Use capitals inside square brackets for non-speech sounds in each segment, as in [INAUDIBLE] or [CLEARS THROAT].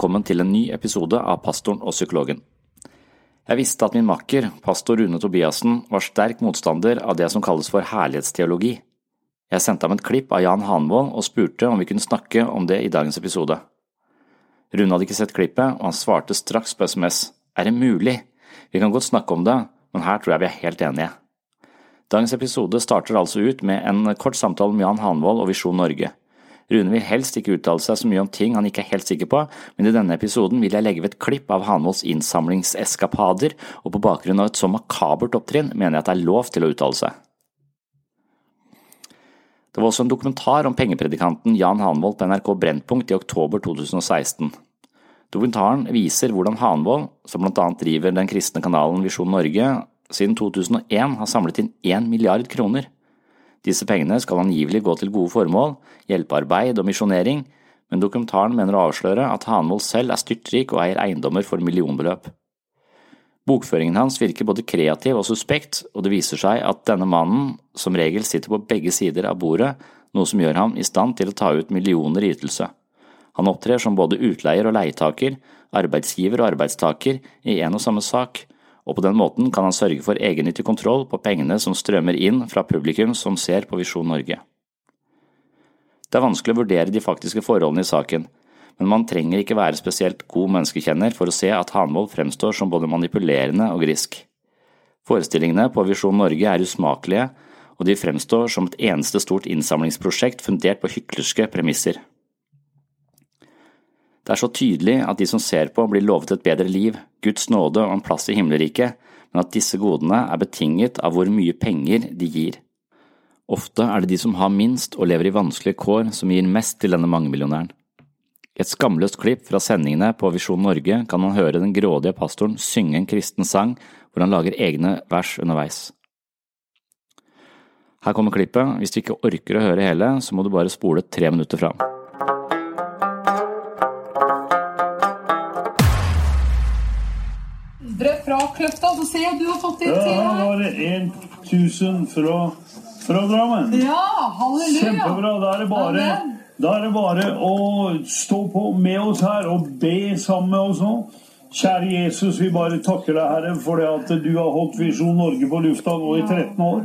Velkommen til en ny episode av Pastoren og psykologen. Jeg visste at min makker, pastor Rune Tobiassen, var sterk motstander av det som kalles for herlighetsteologi. Jeg sendte ham et klipp av Jan Hanvold og spurte om vi kunne snakke om det i dagens episode. Rune hadde ikke sett klippet, og han svarte straks på SMS. Er det mulig? Vi kan godt snakke om det, men her tror jeg vi er helt enige. Dagens episode starter altså ut med en kort samtale med Jan Hanvold og Visjon Norge. Rune vil helst ikke uttale seg så mye om ting han ikke er helt sikker på, men i denne episoden vil jeg legge ved et klipp av Hanvolds innsamlingseskapader, og på bakgrunn av et så makabert opptrinn mener jeg at det er lov til å uttale seg. Det var også en dokumentar om pengepredikanten Jan Hanvold på NRK Brennpunkt i oktober 2016. Dokumentaren viser hvordan Hanvold, som blant annet driver den kristne kanalen Visjon Norge, siden 2001 har samlet inn én milliard kroner. Disse pengene skal angivelig gå til gode formål, hjelpearbeid og misjonering, men dokumentaren mener å avsløre at Hanvold selv er styrtrik og eier eiendommer for millionbeløp. Bokføringen hans virker både kreativ og suspekt, og det viser seg at denne mannen som regel sitter på begge sider av bordet, noe som gjør ham i stand til å ta ut millioner i ytelse. Han opptrer som både utleier og leietaker, arbeidsgiver og arbeidstaker i en og samme sak, og på den måten kan han sørge for egennyttig kontroll på pengene som strømmer inn fra publikum som ser på Visjon Norge. Det er vanskelig å vurdere de faktiske forholdene i saken, men man trenger ikke være spesielt god menneskekjenner for å se at Hanvold fremstår som både manipulerende og grisk. Forestillingene på Visjon Norge er usmakelige, og de fremstår som et eneste stort innsamlingsprosjekt fundert på hyklerske premisser. Det er så tydelig at de som ser på blir lovet et bedre liv, Guds nåde og en plass i himmelriket, men at disse godene er betinget av hvor mye penger de gir. Ofte er det de som har minst og lever i vanskelige kår som gir mest til denne mangemillionæren. I et skamløst klipp fra sendingene på Visjon Norge kan man høre den grådige pastoren synge en kristen sang hvor han lager egne vers underveis. Her kommer klippet, hvis du ikke orker å høre hele, så må du bare spole tre minutter fram. Kløfta, så ser jeg at du har fått inn Ja, til her. var det 1000 fra, fra Drammen. Ja, halleluja. Kjempebra. Da er, det bare, Amen. da er det bare å stå på med oss her og be sammen med oss nå. Kjære Jesus, vi bare takker deg, Herre, for det at du har holdt Visjon Norge på lufta nå i 13 år.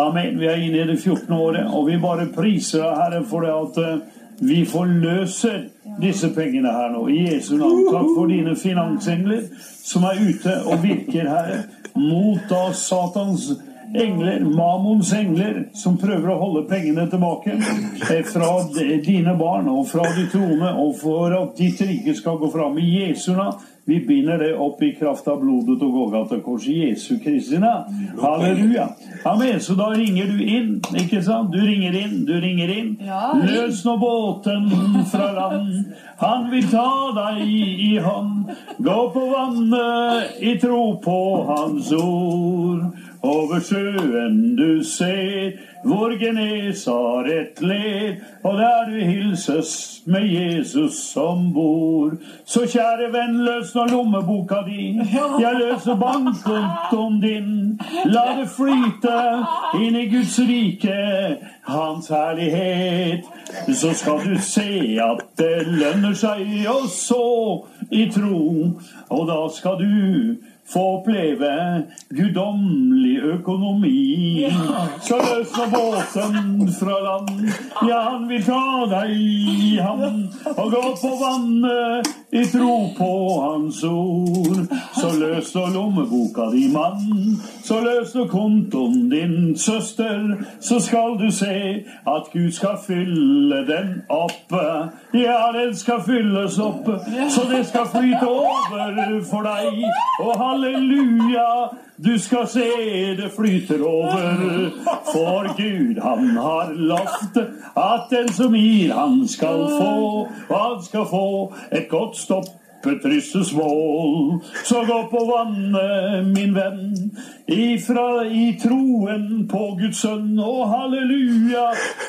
Amen. Vi er inne i det 14. året, og vi bare priser deg, Herre, for det at eh, vi forløser disse pengene her nå. I Jesu navn. Takk for dine finansengler som er ute og virker, Herre, mot da Satans engler, Mammons engler, som prøver å holde pengene tilbake eh, fra dine barn og fra de troende, og for at ditt rike skal gå fram. I Jesu navn. Vi binder det opp i kraft av blodet og Golgata-korset Jesu Kristi navn. Halleluja. Amen. Så da ringer du inn, ikke sant? Du ringer inn, du ringer inn. Løs nå båten fra land. Han vil ta deg i hånd. Gå på vannet i tro på hans ord. Over sjøen du ser hvor Genesaret ler, og der du hilses med Jesus som bor. Så kjære venn, løs nå lommeboka di. Jeg løser bankkontoen din. La det flyte inn i Guds rike, Hans herlighet. Så skal du se at det lønner seg å så i tro, og da skal du få oppleve guddommelig økonomi. Så løs nå båten fra land, ja, han vil ta deg i havn. Og gå på vannet i tro på hans ord. Så løs nå lommeboka di, mann. Så løs nå kontoen din, søster. Så skal du se at Gud skal fylle den opp. Ja, den skal fylles opp, så det skal flyte over for deg. Og halleluja. Du skal se det flyter over, for Gud han har lovt at den som gir, han skal få, han skal få et godt stopp et ryssesmål. Så gå på vannet, min venn, ifra i troen på Guds sønn. Og halleluja,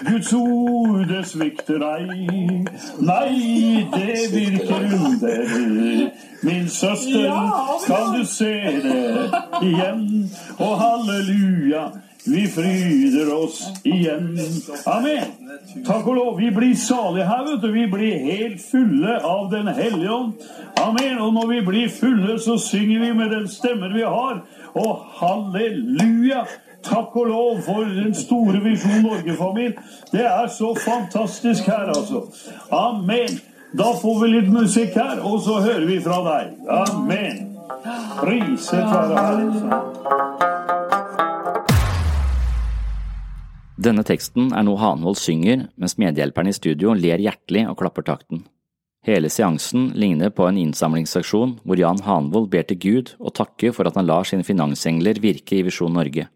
Guds ord, det svikter ei. Nei, det virker under. Min søster, kan du se det igjen? Og halleluja. Vi fryder oss igjen. Amen. Takk og lov. Vi blir salige her, vet du. Vi blir helt fulle av Den hellige ånd. Amen. Og når vi blir fulle, så synger vi med den stemmen vi har. Og halleluja. Takk og lov for den store Visjon Norge-familien. Det er så fantastisk her, altså. Amen. Da får vi litt musikk her, og så hører vi fra deg. Amen. Priset være Herren. Denne teksten er noe Hanvold synger mens medhjelperne i studio ler hjertelig og klapper takten. Hele seansen ligner på en innsamlingsaksjon hvor Jan Hanvold ber til Gud og takker for at han lar sine finansengler virke i Visjon Norge.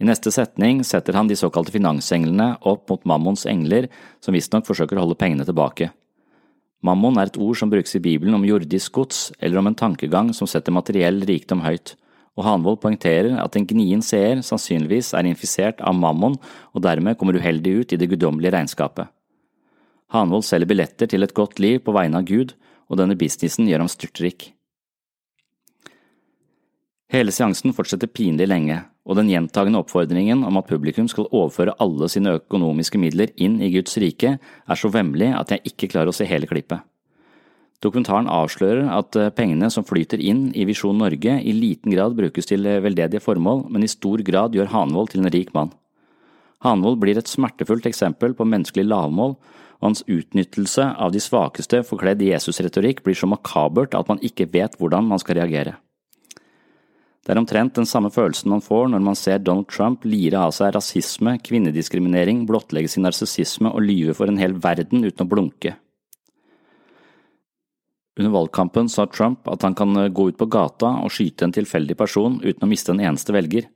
I neste setning setter han de såkalte finansenglene opp mot Mammons engler, som visstnok forsøker å holde pengene tilbake. Mammon er et ord som brukes i Bibelen om jordisk gods eller om en tankegang som setter materiell rikdom høyt og Hanvold poengterer at en gnien seer sannsynligvis er infisert av mammon og dermed kommer uheldig ut i det guddommelige regnskapet. Hanvold selger billetter til et godt liv på vegne av Gud, og denne businessen gjør ham styrtrik. Hele seansen fortsetter pinlig lenge, og den gjentagende oppfordringen om at publikum skal overføre alle sine økonomiske midler inn i Guds rike, er så vemmelig at jeg ikke klarer å se hele klippet. Dokumentaren avslører at eh, pengene som flyter inn i Visjon Norge i liten grad brukes til eh, veldedige formål, men i stor grad gjør Hanvold til en rik mann. Hanvold blir et smertefullt eksempel på menneskelig lavmål, og hans utnyttelse av de svakeste forkledd i Jesus-retorikk blir så makabert at man ikke vet hvordan man skal reagere. Det er omtrent den samme følelsen man får når man ser Donald Trump lire av seg rasisme, kvinnediskriminering, blottlegge sin narsissisme og lyve for en hel verden uten å blunke. Under valgkampen sa Trump at han kan eh, gå ut på gata og skyte en tilfeldig person uten å miste en eneste velger.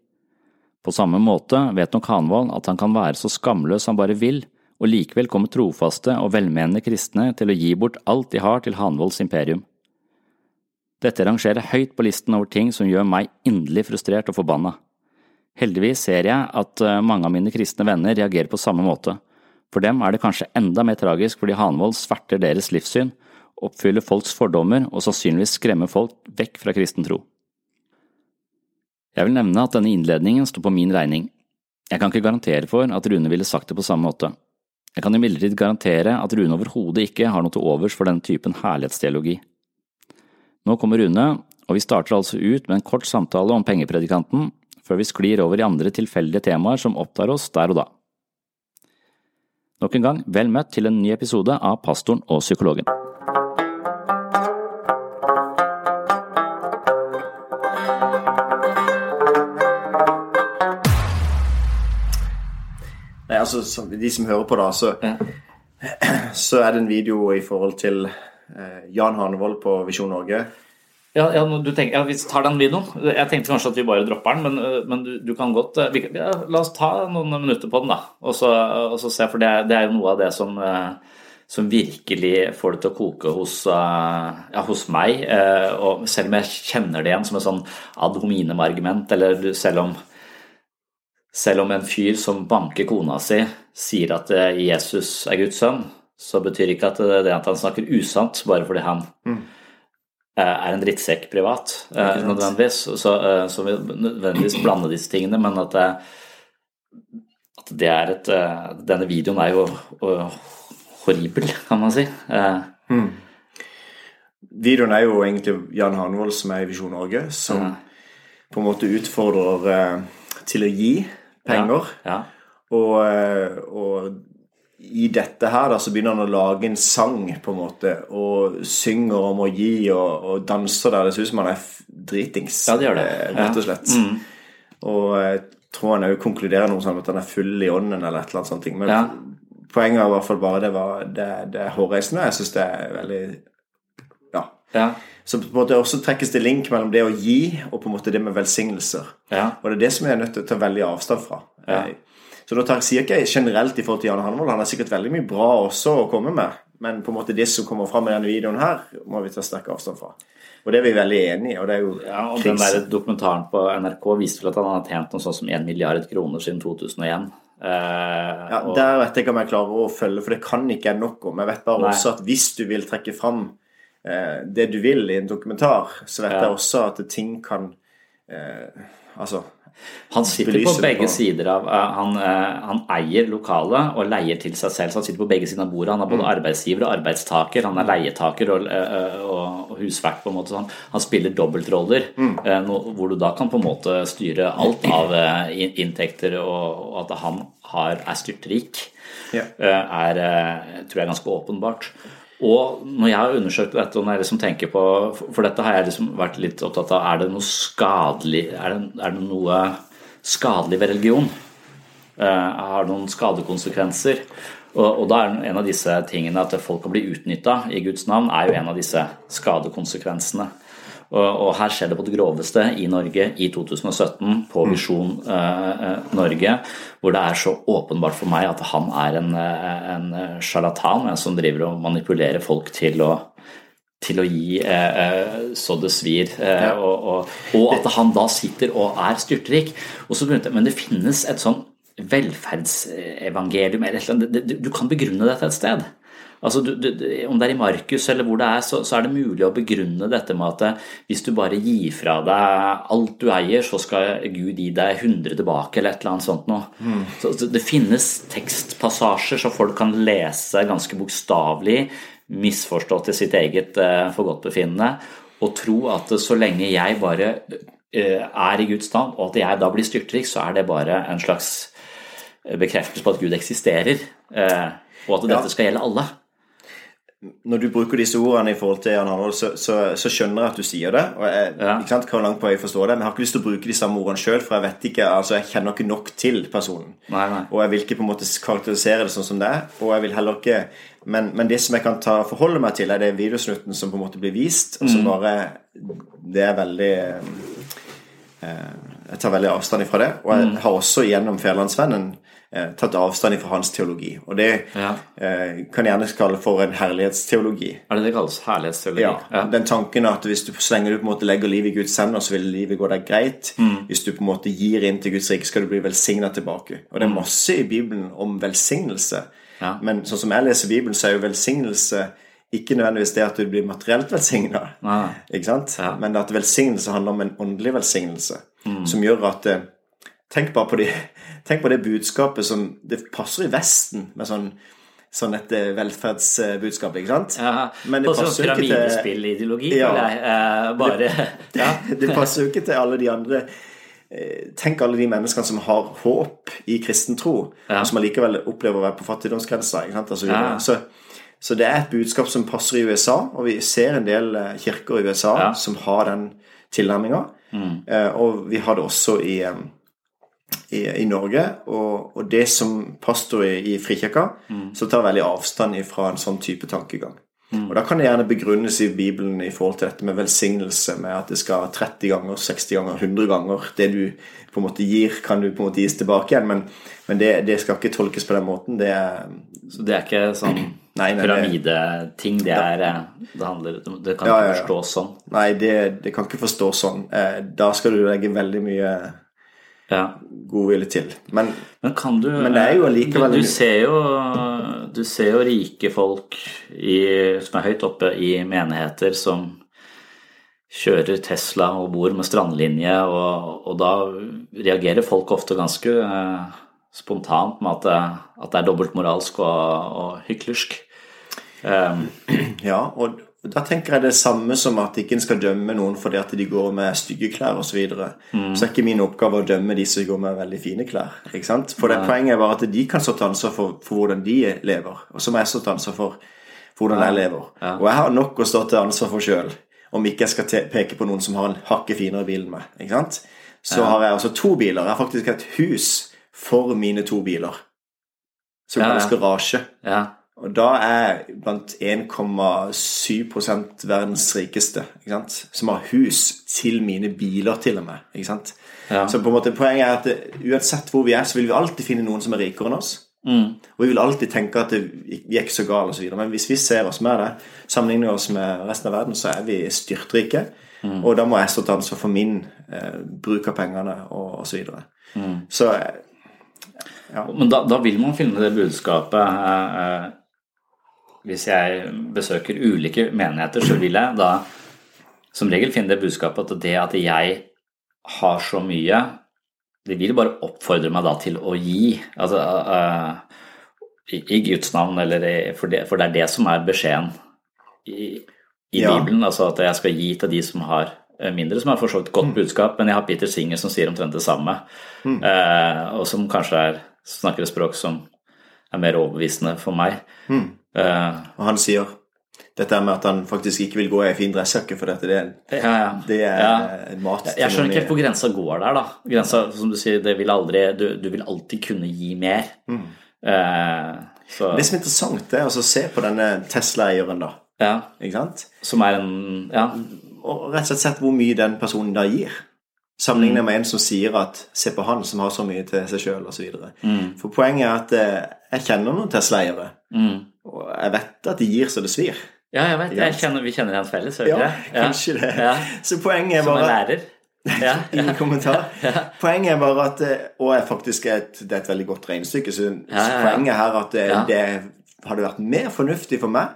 På samme måte vet nok Hanvold at han kan være så skamløs han bare vil, og likevel komme trofaste og velmenende kristne til å gi bort alt de har til Hanvolds imperium. Dette rangerer høyt på listen over ting som gjør meg inderlig frustrert og forbanna. Heldigvis ser jeg at eh, mange av mine kristne venner reagerer på samme måte. For dem er det kanskje enda mer tragisk fordi Hanvold sverter deres livssyn oppfyller folks fordommer og sannsynligvis skremmer folk vekk fra kristen tro. Jeg vil nevne at denne innledningen står på min regning. Jeg kan ikke garantere for at Rune ville sagt det på samme måte. Jeg kan imidlertid garantere at Rune overhodet ikke har noe til overs for denne typen herlighetsteologi. Nå kommer Rune, og vi starter altså ut med en kort samtale om pengepredikanten, før vi sklir over i andre tilfeldige temaer som opptar oss der og da. Nok en gang, vel møtt til en ny episode av Pastoren og psykologen. altså, de som hører på, da, så, [CLEARS THROAT] så er det en video i forhold til Jan Hanevold på Visjon Norge. Ja, ja, tenker, ja, vi tar den videoen. Jeg tenkte kanskje at vi bare dropper den, men, eh, men du, du, kan godt eh, vi, ja, La oss ta noen minutter på den, da. Og så, og så se, for det, det, er jo noe av det som, eh, som virkelig får det til å koke hos, hos meg. Og selv om jeg kjenner det igjen som et sånn ad hominem-argument, eller selv om selv om en fyr som banker kona si, sier at eh, Jesus er Guds sønn, så betyr ikke at det er at han snakker usant bare fordi han mm. er en drittsekk privat, eh, nødvendigvis. Så, eh, så vi nødvendigvis blande disse tingene, men at det, at det er et Denne videoen er jo horribel, kan man si. Mm. Videoen er jo egentlig Jan Hanvold som er i Visjon Norge, som ja. på en måte utfordrer til å gi penger. Ja. Og, eh, og, i dette her da, så begynner han å lage en sang, på en måte, og synger om å gi og, og danser der. Det ser ut som han er dritings, Ja, det gjør det. eh, rett og slett. Og jeg tror han òg konkluderer noe sånn at han er full i ånden eller et eller annet sånt. Men Ja. poenget er i hvert fall bare det, var, det, det er hårreisende. Jeg syns det er veldig Ja. Ja. Så på en måte også trekkes det link mellom det å gi og på en måte det med velsignelser. Ja. Og det er det som jeg er nødt til å ta veldig avstand fra. Ja. Eh, Så da tar, jeg ikke generelt i forhold til Jan Hanvold. Han har sikkert veldig mye bra også å komme med. Men på en måte det som kommer fram i denne videoen her, må vi ta sterk avstand fra. Og det er vi veldig enig i. Og det er jo Ja, og den der dokumentaren på NRK viste vel at han har tjent noe sånt som 1 milliard kroner siden 2001. Eh, Ja, og, Der vet jeg ikke om jeg klarer å følge, for det kan ikke jeg nok om. Jeg vet bare Nei. også at hvis du vil trekke fram eh, det du vil i en dokumentar, så vet Ja. jeg også at ting kan eh, Altså han sitter på begge på- sider av eh, han, eh, han eier lokalet og leier til seg selv, så han sitter på begge sider av bordet. Han er Mm. både arbeidsgiver og arbeidstaker. Han er leietaker og, eh, og, og husvert, på en måte. Han, han spiller dobbeltroller, Mm. hvor du da kan på en måte styre alt av inntekter, og, og at han har, er styrtrik. Ja. er, tror jeg er ganske åpenbart. Og når jeg har undersøkt dette, og når jeg liksom tenker på For dette har jeg liksom vært litt opptatt av Er det noe skadelig Er det, er det noe skadelig ved religion? Eh, har noen skadekonsekvenser? Og, og da er en av disse tingene at folk kan bli utnytta i Guds navn, er jo en av disse skadekonsekvensene. Og, her skjer det på det groveste i Norge i 2017 på Visjon eh, eh, Norge, hvor det er så åpenbart for meg at han er en, eh, en sjarlatan, en som driver og manipulerer folk til å til å gi eh, så det svir, eh, og, og, og at han da sitter og er styrtrik. Og så begynte, jeg- men det finnes et sånn velferdsevangelium eller et eller annet. Du kan begrunne dette et sted. Altså, du, du, om det er i Markus eller hvor det er, så, så er det mulig å begrunne dette med at eh, hvis du bare gir fra deg alt du eier, så skal Gud gi deg 100 tilbake, eller et eller annet sånt noe. Så, så det finnes tekstpassasjer så folk kan lese ganske bokstavelig, misforstått til sitt eget uh, forgodtbefinnende, og tro at så lenge jeg bare eh, er i Guds navn, og at jeg da blir styrtrik, så er det bare en slags bekreftelse på at Gud eksisterer, og at dette skal gjelde alle. Når du bruker disse ordene i forhold til Jan Arnold, så, så, så skjønner jeg at du sier det. Og jeg Ja. ikke sant, langt på jeg forstår det, men jeg har ikke lyst til å bruke de samme ordene sjøl, for jeg vet ikke, altså jeg kjenner ikke nok til personen. Nei, nei. Og jeg vil ikke på en måte karakterisere det sånn som det er. Og jeg vil heller ikke Men, men det som jeg kan ta forholde meg til, er det videosnutten som på en måte blir vist, og som Mm. bare Det er veldig eh, Jeg tar veldig avstand ifra det. Og Mm. jeg har også gjennom Fjerlandsvennen eh, tatt avstand fra hans teologi. Og det Ja. eh, kan gjerne kalle for en herlighetsteologi. Er det det kalles? Herlighetsteologi? Ja, Den tanken at hvis du, så lenge du på en måte legger livet i Guds hender, så vil livet gå deg greit. Mm. Hvis du på en måte gir inn til Guds rike, skal du bli velsigna tilbake. Og det er masse i Bibelen om velsignelse. Mm. Ja. Men sånn som jeg leser Bibelen, så er jo velsignelse ikke nødvendigvis det at du blir materielt velsigna. Ja. Mm. Men at velsignelse handler om en åndelig velsignelse. Som gjør at eh, Tenk bare på, de, tenk på det budskapet som Det passer i Vesten med sånn, sånn et eh, velferdsbudskap, ikke sant? Ja, Men det og passer jo ikke til Ja. Eh, bare [LAUGHS] ja. [LAUGHS] Det passer jo ikke til alle de andre eh, Tenk alle de menneskene som har håp i kristen tro, Ja. og som allikevel opplever å være på fattigdomsgrensa. Og så, så, så det er et budskap som passer i USA, og vi ser en del eh, kirker i USA som har den tilnærminga. Eh, og vi har det også i, i, i Norge. Og, og det som pastor i, i Frikirka, så tar veldig avstand fra en sånn type tankegang. Og Da kan det gjerne begrunnes i Bibelen i forhold til dette med velsignelse, med at det skal 30 ganger, 60 ganger, 100 ganger Det du på en måte gir, kan du på en måte gis tilbake igjen. Men, men det, det skal ikke tolkes på den måten. Det er Så det er ikke sånn [CLEARS THROAT] pyramideting. Det er eh, Det handler Det kan Ja, ikke ja, ja. forstås sånn. Nei, det, det kan ikke forstås sånn. Eh, Da skal du legge veldig mye Ja. godvilje til. Men Men kan du Men det er jo allikevel- du, du ser jo Du ser jo rike folk i, som er høyt oppe i menigheter som kjører Tesla og bor med strandlinje, og, og da reagerer folk ofte ganske eh, spontant med at det, at det er dobbeltmoralsk og, og hyklersk. Um, Ja, og, da tenker jeg det samme som at ikke en skal dømme noen fordi at de går med stygge klær osv. Så, videre. Mm. så er ikke min oppgave å dømme de som går med veldig fine klær. ikke sant? For det Poenget er bare at de kan stå til ansvar for, for hvordan de lever. Og så må jeg stå til ansvar for hvordan jeg lever. Ja. Og jeg har nok å stå til ansvar for sjøl. Om ikke jeg skal peke på noen som har en hakket finere bil enn meg. ikke sant? Så har jeg altså to biler. Jeg har faktisk et hus for mine to biler. Som Ja, kalles ja. garasje. Ja. Og da er blant 1,7 verdens rikeste, ikke sant? som har hus til mine biler, til og med. ikke sant? Ja. Så på en måte poenget er at det, uansett hvor vi er, så vil vi alltid finne noen som er rikere enn oss. Mm. Og vi vil alltid tenke at det, er ikke så gale osv. Men hvis vi ser oss med det, sammenligner oss med resten av verden, så er vi styrtrike. Mm. Og da må jeg stå til ansvar for min eh, bruk av pengene og osv. Så, videre. Mm. så ja. Men da, da vil man finne det budskapet eh, eh, Hvis jeg besøker ulike menigheter, så vil jeg da som regel finne det budskapet at det at jeg har så mye Det vil bare oppfordre meg da til å gi. Altså uh, i, i Guds navn, eller i, for, det, for det er det som er beskjeden i, i Ja. Bibelen. Altså at jeg skal gi til de som har eh, mindre, som har for så vidt godt budskap, men jeg har Peter Singer som sier omtrent det samme, eh, og som kanskje er, snakker et språk som er mer overbevisende for meg. Eh, Og han sier dette med at han faktisk ikke vil gå i ei fin dressjakke, for dette det er, ja, ja. det er Ja. mat Jeg, skjønner ikke helt hvor grensa går der, da. Grensa, som du sier, det vil aldri, du, du vil alltid kunne gi mer. Eh, så, Det som er interessant, er altså å se på denne Tesla-eieren, da. ja, Ikke sant? som er en Ja. Og rett og slett sett hvor mye den personen da gir. Sammenlignet med en som sier at 'se på han som har så mye til seg sjøl', osv. Mm. For poenget er at eh, jeg kjenner noen Tesla-eiere, Mm. og jeg vet at de gir så det svir. Ja, jeg vet. Jeg kjenner, vi kjenner en felles, hører du Ja, ikke? kanskje det. Ja. Så poenget er Som en lærer. Ja. [LAUGHS] Ingen kommentar. [LAUGHS] Poenget er bare at eh, Og faktisk et, det er et veldig godt regnestykke. Så, så poenget her at det, Ja. det hadde vært mer fornuftig for meg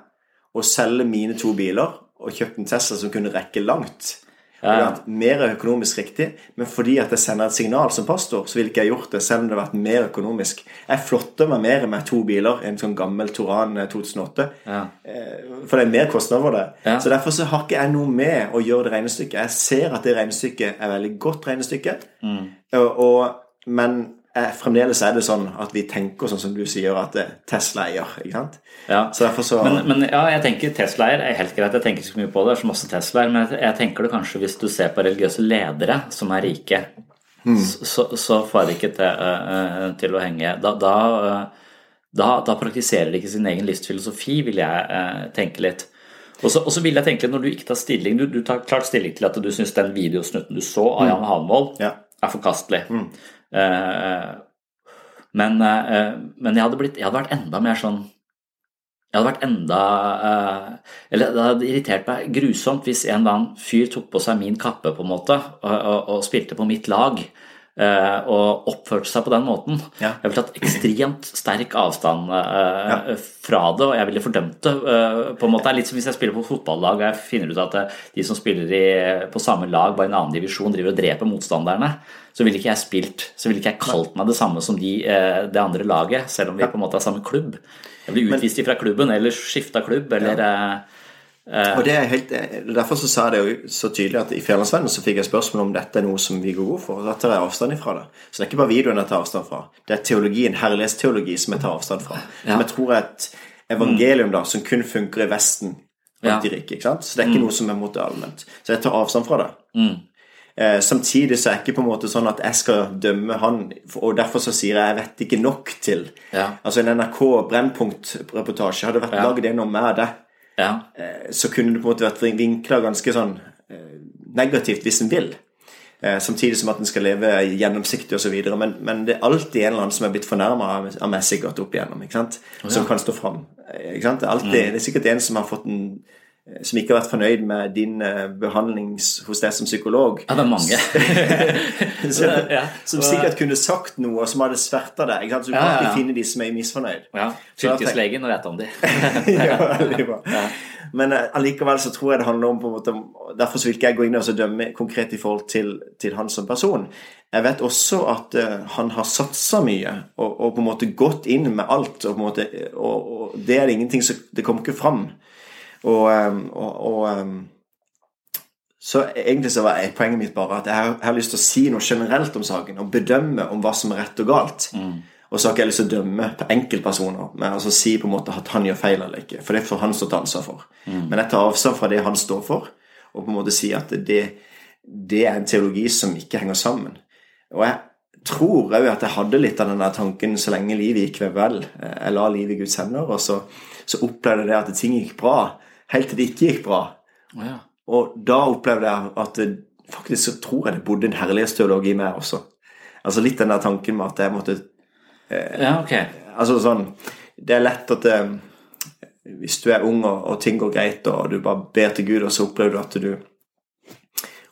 å selge mine to biler og kjøpt en Tesla som kunne rekke langt. Det vært mer økonomisk riktig, men fordi at jeg sender et signal som pastor, så ville ikke jeg gjort det, selv om det hadde vært mer økonomisk. Jeg flotter meg mer med to biler, en sånn gammel Toran eh, 2008, Ja. Eh, for det er mer kostnader for det. Ja. Så derfor så har ikke jeg noe med å gjøre det regnestykket. Jeg ser at det regnestykket er veldig godt regnestykke, Mm. og, og, men eh, fremdeles er det sånn at vi tenker sånn som du sier, at eh, Tesla eier. ikke sant? Ja. Så Men, men ja, jeg tenker Teslaer er helt greit. Jeg tenker ikke så mye på det. Det er så masse Teslaer. Men jeg, tenker det kanskje hvis du ser på religiøse ledere som er rike, så, så får de ikke til, eh, eh, til å henge. Da, da, uh, da, da praktiserer de ikke sin egen livsfilosofi, vil jeg eh, tenke litt. Og så, vil jeg tenke litt, når du ikke tar stilling Du, du tar klart stilling til at du syns den videosnutten du så av Jan Hanvold, Ja. er forkastelig. Eh, men, eh, men jeg hadde, blitt, jeg hadde vært enda mer sånn Jeg hadde vært enda eh, Eller det hadde irritert meg grusomt hvis en eller annen fyr tok på seg min kappe på en måte og, og, og spilte på mitt lag. Eh, og oppførte seg på den måten. Ja. Jeg ville tatt ekstremt sterk avstand eh, fra det, og jeg ville fordømt det. eh, på en måte. Det er litt som hvis jeg spiller på fotballag og jeg finner ut at de som spiller i, på samme lag, bare i en annen divisjon, driver og dreper motstanderne. Så ville ikke jeg spilt, så ville ikke jeg kalt meg det samme som de, det andre laget, selv om vi på en måte er samme klubb. Jeg blir utvist fra klubben, eller skifta klubb, eller eh, Og det er helt, Derfor så sa jeg det jo så tydelig at i Fjellandsvennen så fikk jeg spørsmål om dette er noe som vi går god for. og Da tar jeg avstand ifra det. Så det er ikke bare videoen jeg tar avstand fra. Det er teologien, herlighetsteologi, som jeg tar avstand fra. Som jeg tror er et evangelium da, som kun funker i Vesten blant Ja. de rike. ikke sant? Så det er ikke noe som er mot det allment. Så jeg tar avstand fra det. Mm. Eh, samtidig så er det ikke på en måte sånn at jeg skal dømme han, og derfor så sier jeg jeg vet ikke nok til. Ja. Altså en NRK Brennpunkt-reportasje hadde vært Ja. laget gjennom meg og deg ja. eh, så kunne det på en måte vært vinkla ganske sånn eh, negativt hvis en vil. Eh, samtidig som at en skal leve gjennomsiktig osv. Men, men det er alltid en eller annen som er blitt fornærma av, meg sikkert opp igjennom. ikke sant? Som kan stå fram. Ikke sant? Det, er alltid, det er sikkert en som har fått en som ikke har vært fornøyd med din eh, behandling hos deg som psykolog. ja, det er mange. [LAUGHS] som, Ja. som sikkert kunne sagt noe som hadde sverta deg. ikke? Så du kan ja, ja. finne de som er misfornøyd. Ja, Fylkeslegen vet om de. [LAUGHS] ja, veldig bra. Men eh, allikevel så tror jeg det handler om på en måte Derfor vil ikke jeg gå inn og dømme konkret i forhold til, til han som person. Jeg vet også at uh, han har satsa mye og, og på en måte gått inn med alt. Og, på en måte, og, og det er det ingenting som Det kommer ikke fram. Og, um, og, og um, Så egentlig så var poenget mitt bare at jeg har, jeg har lyst til å si noe generelt om saken, og bedømme om hva som er rett og galt. Og så har ikke jeg lyst til å dømme på enkeltpersoner, men altså si på en måte at han gjør feil eller ikke. For det får han stå til ansvar for. Men jeg tar avstand fra det han står for, og på en måte si at det, det er en teologi som ikke henger sammen. Og jeg tror òg at jeg hadde litt av den der tanken så lenge livet gikk vel. Jeg la livet i Guds hender, og så, så opplevde jeg det at ting gikk bra, helt til det ikke gikk bra. Oh, ja. Og da opplevde jeg at faktisk så tror jeg det bodde en herlighetsteolog i meg også. Altså litt den der tanken med at jeg måtte ja, ok. Altså sånn Det er lett at eh, hvis du er ung og, og ting går greit, og du bare ber til Gud, og så opplever du at du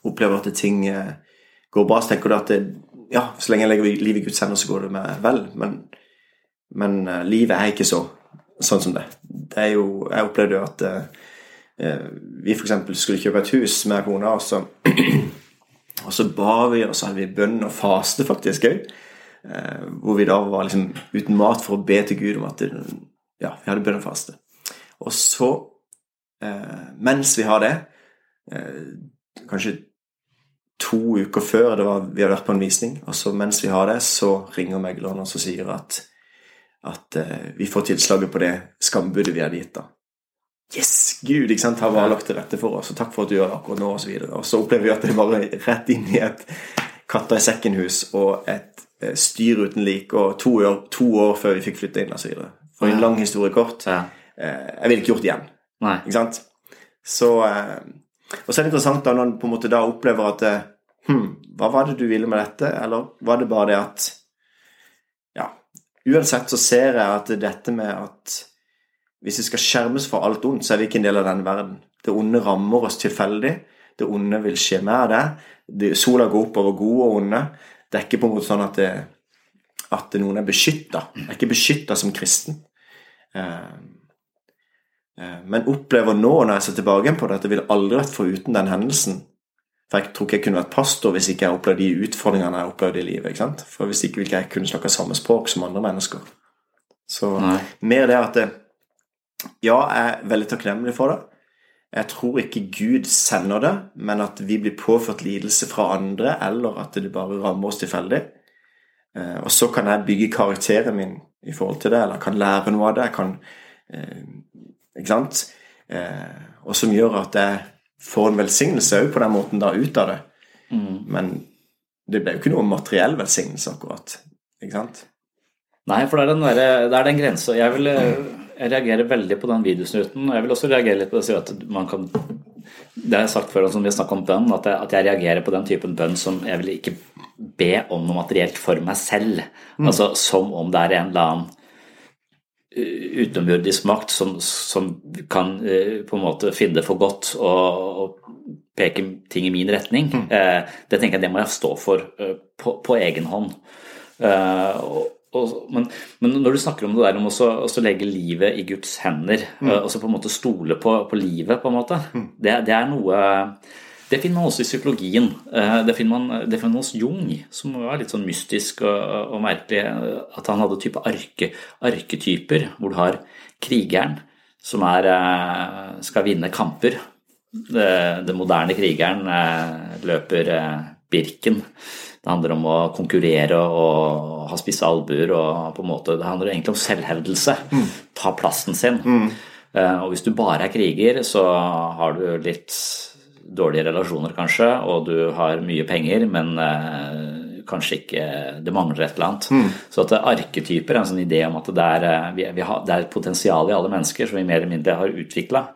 opplever at ting eh, går bra, så tenker du at det, ja, så lenge jeg legger livet i Guds hender, så går det meg vel. Men, men eh, livet er ikke så sånn som det. Det er jo Jeg opplevde jo at eh, eh, vi f.eks. skulle kjøpe et hus med kona, og så, [CLEARS THROAT] og så ba vi, og så hadde vi bønn og faste faktisk òg. Eh, hvor vi da var liksom uten mat for å be til Gud om at det, ja, vi hadde bønn og faste. Og så, eh, mens vi har det, eh, kanskje to uker før det var, vi hadde vært på en visning, og så mens vi har det, så ringer megleren og så sier at, at eh, vi får tilslaget på det skambudet vi hadde gitt da. Yes, Gud ikke sant, har bare lagt til rette for oss, og takk for at du gjør det akkurat nå, og så. Og så opplever vi at det er bare rett inn i et katta i sekken-hus og et eh, styr uten like, og to år, to år før vi fikk flytte inn, videre. For en lang historie kort. Ja. Eh, jeg ville ikke gjort det igjen. Nei. Ikke sant? Så eh, Og så er det interessant da når en på en måte da opplever at hm, Hva var det du ville med dette? Eller var det bare det at Ja. Uansett så ser jeg at dette med at hvis vi skal skjermes for alt ondt, så er vi ikke en del av denne verden. Det onde rammer oss tilfeldig. Det onde vil skje med deg. Det, sola går opp over gode og onde. Det er ikke på en måte sånn at, det, at noen er beskytta. Er ikke beskytta som kristen. Eh, eh, men opplever nå, når jeg ser tilbake på det, at jeg ville aldri vært foruten den hendelsen. For jeg tror ikke jeg kunne vært pastor hvis ikke jeg opplevde de utfordringene jeg opplevde i livet. ikke sant? For hvis ikke ville jeg kunne snakke samme språk som andre mennesker. Så Nei. mer det at det, Ja, jeg er veldig takknemlig for det. Jeg tror ikke Gud sender det, men at vi blir påført lidelse fra andre, eller at det bare rammer oss tilfeldig. Eh, Og så kan jeg bygge karakteren min i forhold til det, eller jeg kan lære noe av det. Jeg kan, eh, ikke sant? Eh, og som gjør at jeg får en velsignelse òg på den måten da ut av det. Men det ble jo ikke noe materiell velsignelse, akkurat. Ikke sant? Nei, for det er den, der, det er den grensa. Jeg, vil, eh, jeg reagerer veldig på den videosnuten. Og jeg vil også reagere litt på det at man kan Det har jeg sagt før, som vi snakket om bønn, at jeg, at jeg reagerer på den typen bønn som jeg vil ikke be om noe materielt for meg selv. Altså som om det er en eller annen uh, utenomjordisk makt som, som kan uh, på en måte finne det for godt og, og peke ting i min retning. Eh, det tenker jeg det må jeg stå for uh, på, på egen hånd. Eh, og, og, men, men når du snakker om det der om også legge livet i Guds hender, mm. og så på en måte stole på, på livet, på en måte, det, det er noe det finner man også i psykologien. Eh, Det finner man, det finner man hos Jung, som var litt sånn mystisk og, og merkelig. At han hadde type arke, arketyper, hvor du har krigeren som er, eh, skal vinne kamper. Den moderne krigeren eh, løper eh, Birken. Det handler om å konkurrere og ha spisse albuer. og på en måte, Det handler egentlig om selvhevdelse. Ta plassen sin. Mm. Og hvis du bare er kriger, så har du litt dårlige relasjoner, kanskje, og du har mye penger, men eh, kanskje ikke Det mangler et eller annet. Så at arketyper er en sånn idé om at det er, eh, vi, vi har, det er et potensial i alle mennesker som vi mer eller mindre har utvikla.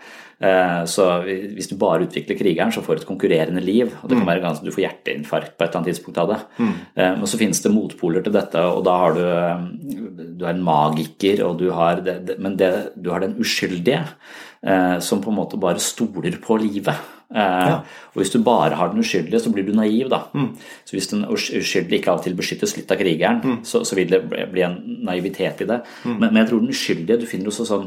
Så hvis du bare utvikler krigeren, så får du et konkurrerende liv. og det kan være ganske, Du får hjerteinfarkt på et eller annet tidspunkt av det. Mm. Men så finnes det motpoler til dette, og da har du, eh, du er en magiker, og du har det, men det, du har den uskyldige eh, som på en måte bare stoler på livet. Eh, Og hvis du bare har den uskyldige, så blir du naiv, da. Så hvis den uskyldige ikke av og til beskyttes litt av krigeren, så, så vil det bli- en naivitet i det. Men, men jeg tror den uskyldige Du finner også sånn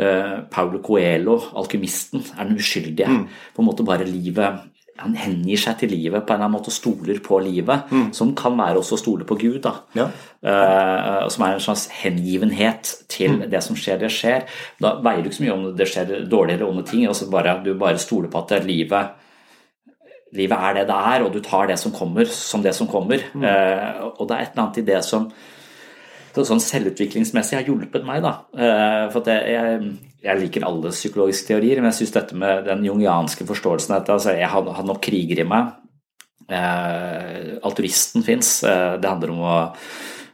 uh, Paulo Coelho, alkymisten, er den uskyldige. På en måte bare livet han hengir seg til livet på en eller annen måte stoler på livet, som kan være også å stole på Gud. da. Ja. Uh, som er en slags hengivenhet til det som skjer, det skjer. Da veier du ikke så mye om det skjer dårlige eller onde ting, altså bare, du bare stoler på at det, livet livet er det det er, og du tar det som kommer, som det som kommer. Eh, og det er et eller annet i det som sånn selvutviklingsmessig har hjulpet meg. da. Eh, for jeg, jeg, jeg liker alle psykologiske teorier, men jeg syns dette med den jungianske forståelsen at altså, Jeg har, har nok kriger i meg. Eh, altruisten fins. Eh, det handler om å,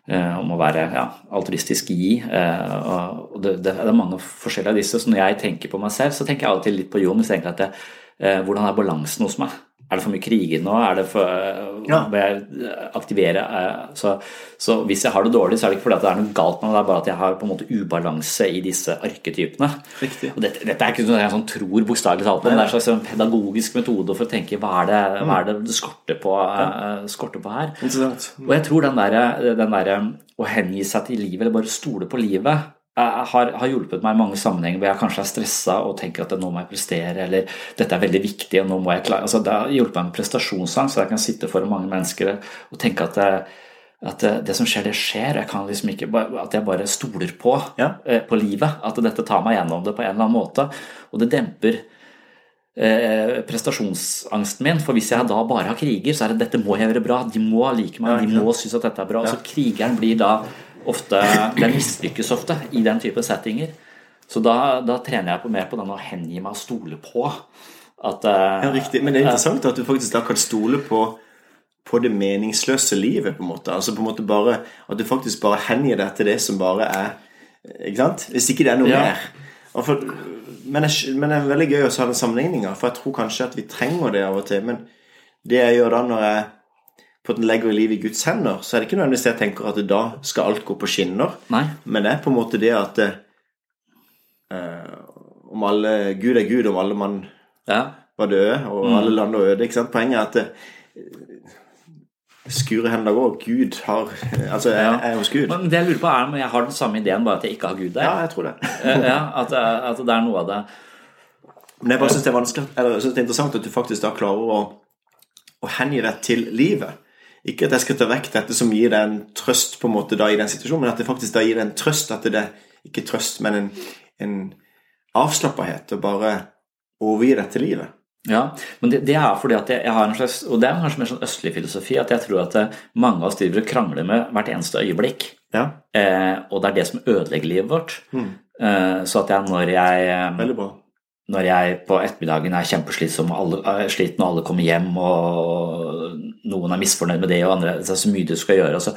eh, om å være ja, altruistisk gi. Eh, og det, det, er mange forskjellige av disse. Så når jeg tenker på meg selv, så tenker jeg av og til litt på Jon. Så tenker at det, eh, hvordan er balansen hos meg? Er det for mye kriger nå? Er det for, Ja. Må jeg aktivere eh, så, så hvis jeg har det dårlig, så er det ikke fordi det er noe galt med det, det er bare at jeg har på en måte ubalanse i disse arketypene. Riktig. Og dette, dette er ikke noe jeg sånn tror bokstavelig talt på, men det er en slags en pedagogisk metode for å tenke hva er det, hva er det det skorter på, eh, skorter på her. Og jeg tror den der, der å hengi seg til livet, eller bare stole på livet, eh, har, har hjulpet meg i mange sammenhenger hvor jeg kanskje er stressa og tenker at nå må jeg prestere, eller dette er veldig viktig, og nå må jeg klare altså, Det har hjulpet meg med prestasjonsangst, så jeg kan sitte foran mange mennesker og tenke at, det, at det, det som skjer, det skjer. Jeg kan liksom ikke, At jeg bare stoler på, Ja. eh, på livet. At dette tar meg gjennom det på en eller annen måte. Og det demper eh, prestasjonsangsten min. For hvis jeg da bare har kriger, så er det dette må jeg gjøre bra. De må like meg, Ja, de må synes at dette er bra. Så krigeren blir da ofte Den mislykkes ofte i den type settinger. Så da, da trener jeg på mer på den å hengi meg og stole på. At eh, Ja, riktig. Men det er interessant at du faktisk da kan stole på, på det meningsløse livet, på en måte. Altså på en måte bare At du faktisk bare hengir deg til det som bare er Ikke sant? Hvis ikke det er noe Ja. mer. For, men, jeg, men det er veldig gøy å ha den sammenligninga, for jeg tror kanskje at vi trenger det av og til. Men det jeg gjør da når jeg på en den legger livet i Guds hender, så er det ikke nødvendigvis det jeg tenker at da skal alt gå på skinner. Nei. Men det er på en måte det at eh, om alle Gud er Gud, om alle mann Ja. var døde, og Mm. alle land var øde. ikke sant? Poenget er at det, skure hender går. Gud har Altså, jeg jeg er hos Gud. Men det jeg lurer på er om jeg har den samme ideen, bare at jeg ikke har Gud der. Ja, jeg tror det. [LAUGHS] Eh, ja, at, at det er noe av det Men jeg bare synes det er vanskelig Eller jeg synes det er interessant at du faktisk da klarer å, å hengi deg til livet. Ikke at jeg skal ta vekk dette som gir deg en trøst på en måte da i den situasjonen, men at det faktisk da gir deg en trøst. At det er ikke trøst, men en, en avslappethet. Og bare overgi deg til livet. Ja, men det, det er fordi at jeg, har en slags Og det er kanskje mer sånn østlig filosofi at jeg tror at eh, mange av oss driver og krangler med hvert eneste øyeblikk. Ja, Eh, og det er det som ødelegger livet vårt. Eh, så at jeg når jeg eh, når jeg på ettermiddagen er kjempeslitsom og alle, sliten, og alle kommer hjem, og noen er misfornøyd med det, og andre det er så mye du skal gjøre. Altså.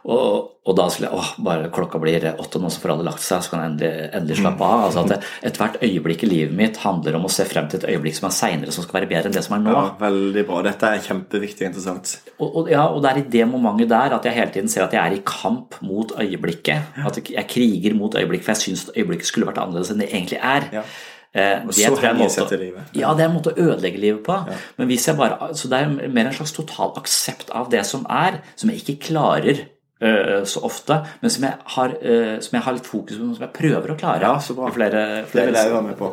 Og, og da skulle jeg åh, bare klokka blir åtte nå, så får alle lagt seg, så kan jeg endelig, endelig slappe av. Altså at Ethvert øyeblikk i livet mitt handler om å se frem til et øyeblikk som er seinere, som skal være bedre enn det som er nå. Ja, veldig bra. Dette er kjempeviktig og interessant. Og, og, ja, og det er i det momentet der at jeg hele tiden ser at jeg er i kamp mot øyeblikket. At jeg kriger mot øyeblikket, for jeg syns øyeblikket skulle vært annerledes enn det egentlig er. Ja. Eh, Og det så henge seg til livet. Ja, det er en måte å ødelegge livet på. Men hvis jeg bare, så det er mer en slags total aksept av det som er, som jeg ikke klarer eh, så ofte, men som jeg, har, eh, som jeg har litt fokus på, som jeg prøver å klare. Ja, så bra. Flere, Flere, Det vil jeg være med på.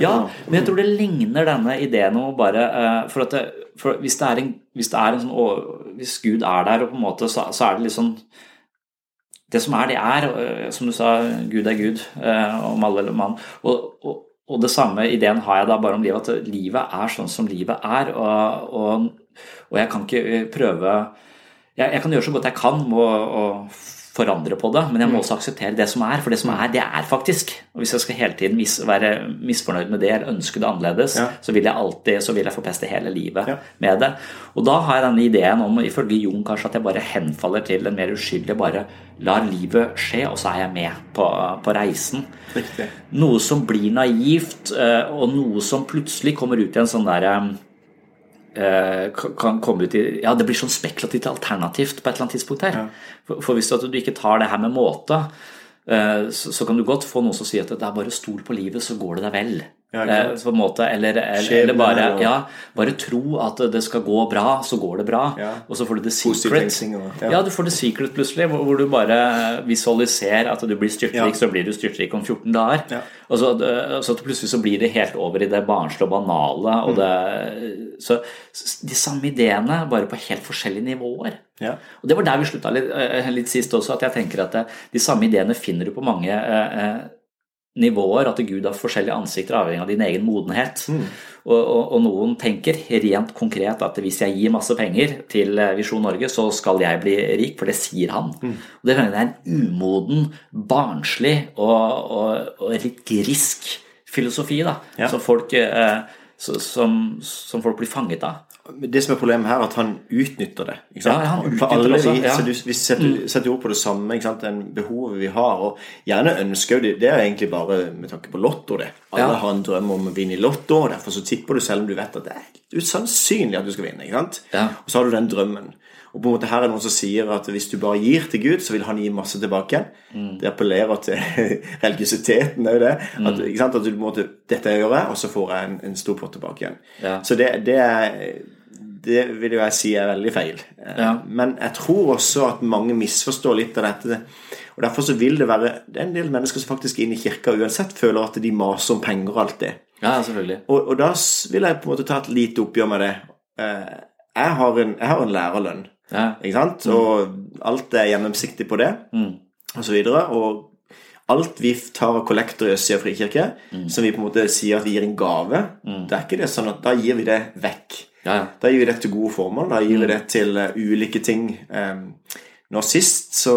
ja, men jeg tror det ligner denne ideen om å bare For, at det, for hvis, det er en, hvis det er en sånn å- Hvis Gud er der, og på en måte, så, så er det litt sånn Det som er, det er. Som du sa, Gud er Gud, om alle eller mann. Og, og, og det samme ideen har jeg da bare om livet, at livet er sånn som livet er. Og, og, og jeg kan ikke prøve jeg, jeg kan gjøre så godt jeg kan med å forandre på det, men jeg må også akseptere det som er. For det som er, det er faktisk. Og hvis jeg skal hele tiden mis, være misfornøyd med det eller ønske det annerledes, Ja. så vil jeg alltid så vil jeg forpeste hele livet Ja. med det. Og da har jeg denne ideen om, ifølge Jon kanskje, at jeg bare henfaller til en mer uskyldig bare lar livet skje, og så er jeg med på, på reisen. Riktig. Noe som blir naivt, eh, og noe som plutselig kommer ut i en sånn derre eh, kan komme ut i Ja, det blir sånn spekulativt alternativt på et eller annet tidspunkt her. For, for hvis du ikke tar det her med måte, eh, så, så kan du godt få noen som sier at det er bare stol på livet, så går det deg vel. Ja. Eh, på en måte, eller, eller, eller bare, ja, bare tro at det skal gå bra, så går det bra. Og så får du The Secret. ja. du får The Secret plutselig, hvor, hvor du bare visualiserer at du blir styrtrik, så blir du styrtrik om 14 dager. Og så, så plutselig så blir det helt over i det barnslige og banale. Mm. Og det, så de samme ideene, bare på helt forskjellige nivåer. Ja. Og Det var der vi slutta litt, eh, litt sist også, at jeg tenker at eh, de samme ideene finner du på mange eh, nivåer. At Gud har forskjellige ansikter avhengig av din egen modenhet. Og, og, og noen tenker rent konkret at hvis jeg gir masse penger til eh, Visjon Norge, så skal jeg bli rik, for det sier han. Og Det er en umoden, barnslig og, og, og litt grisk filosofi da, Ja. som, folk, eh, som, som folk blir fanget av. Det som er problemet her, er at han utnytter det. Ja, han utnytter alle også, ja. Mm. så du, vi setter, setter ord på det samme, ikke sant? den behovet vi har. Og gjerne ønsker jo det, det er egentlig bare med tanke på lotto, det. Alle Ja. har en drøm om å vinne i lotto, og derfor så tipper du selv om du vet at det er usannsynlig at du skal vinne. ikke sant? Og så har du den drømmen. Og på en måte her er det noen som sier at hvis du bare gir til Gud, så vil han gi masse tilbake. Mm. Det appellerer til [LAUGHS] religiøsiteten, jo det. At, ikke sant? at du på en måte, dette gjør jeg, og så får jeg en, en stor pott tilbake igjen. Ja. Så det, det det vil jo jeg si er veldig feil. Ja. Men jeg tror også at mange misforstår litt av dette. Og Derfor så vil det være Det er en del mennesker som faktisk inne i kirka uansett føler at de maser om penger og alt det. Ja, selvfølgelig. Og, og da vil jeg på en måte ta et lite oppgjør med det. Eh, Jeg har en, jeg har en lærerlønn, Ja. ikke sant? Og alt er gjennomsiktig på det, Mm. og så videre. Og alt vi tar av kollektor i Østsida frikirke, som vi på en måte sier at vi gir en gave, det er ikke det sånn at da gir vi det vekk. Ja, ja. Da gir vi det til gode formål. Da gir vi det til eh, ulike ting. Um, nå sist så,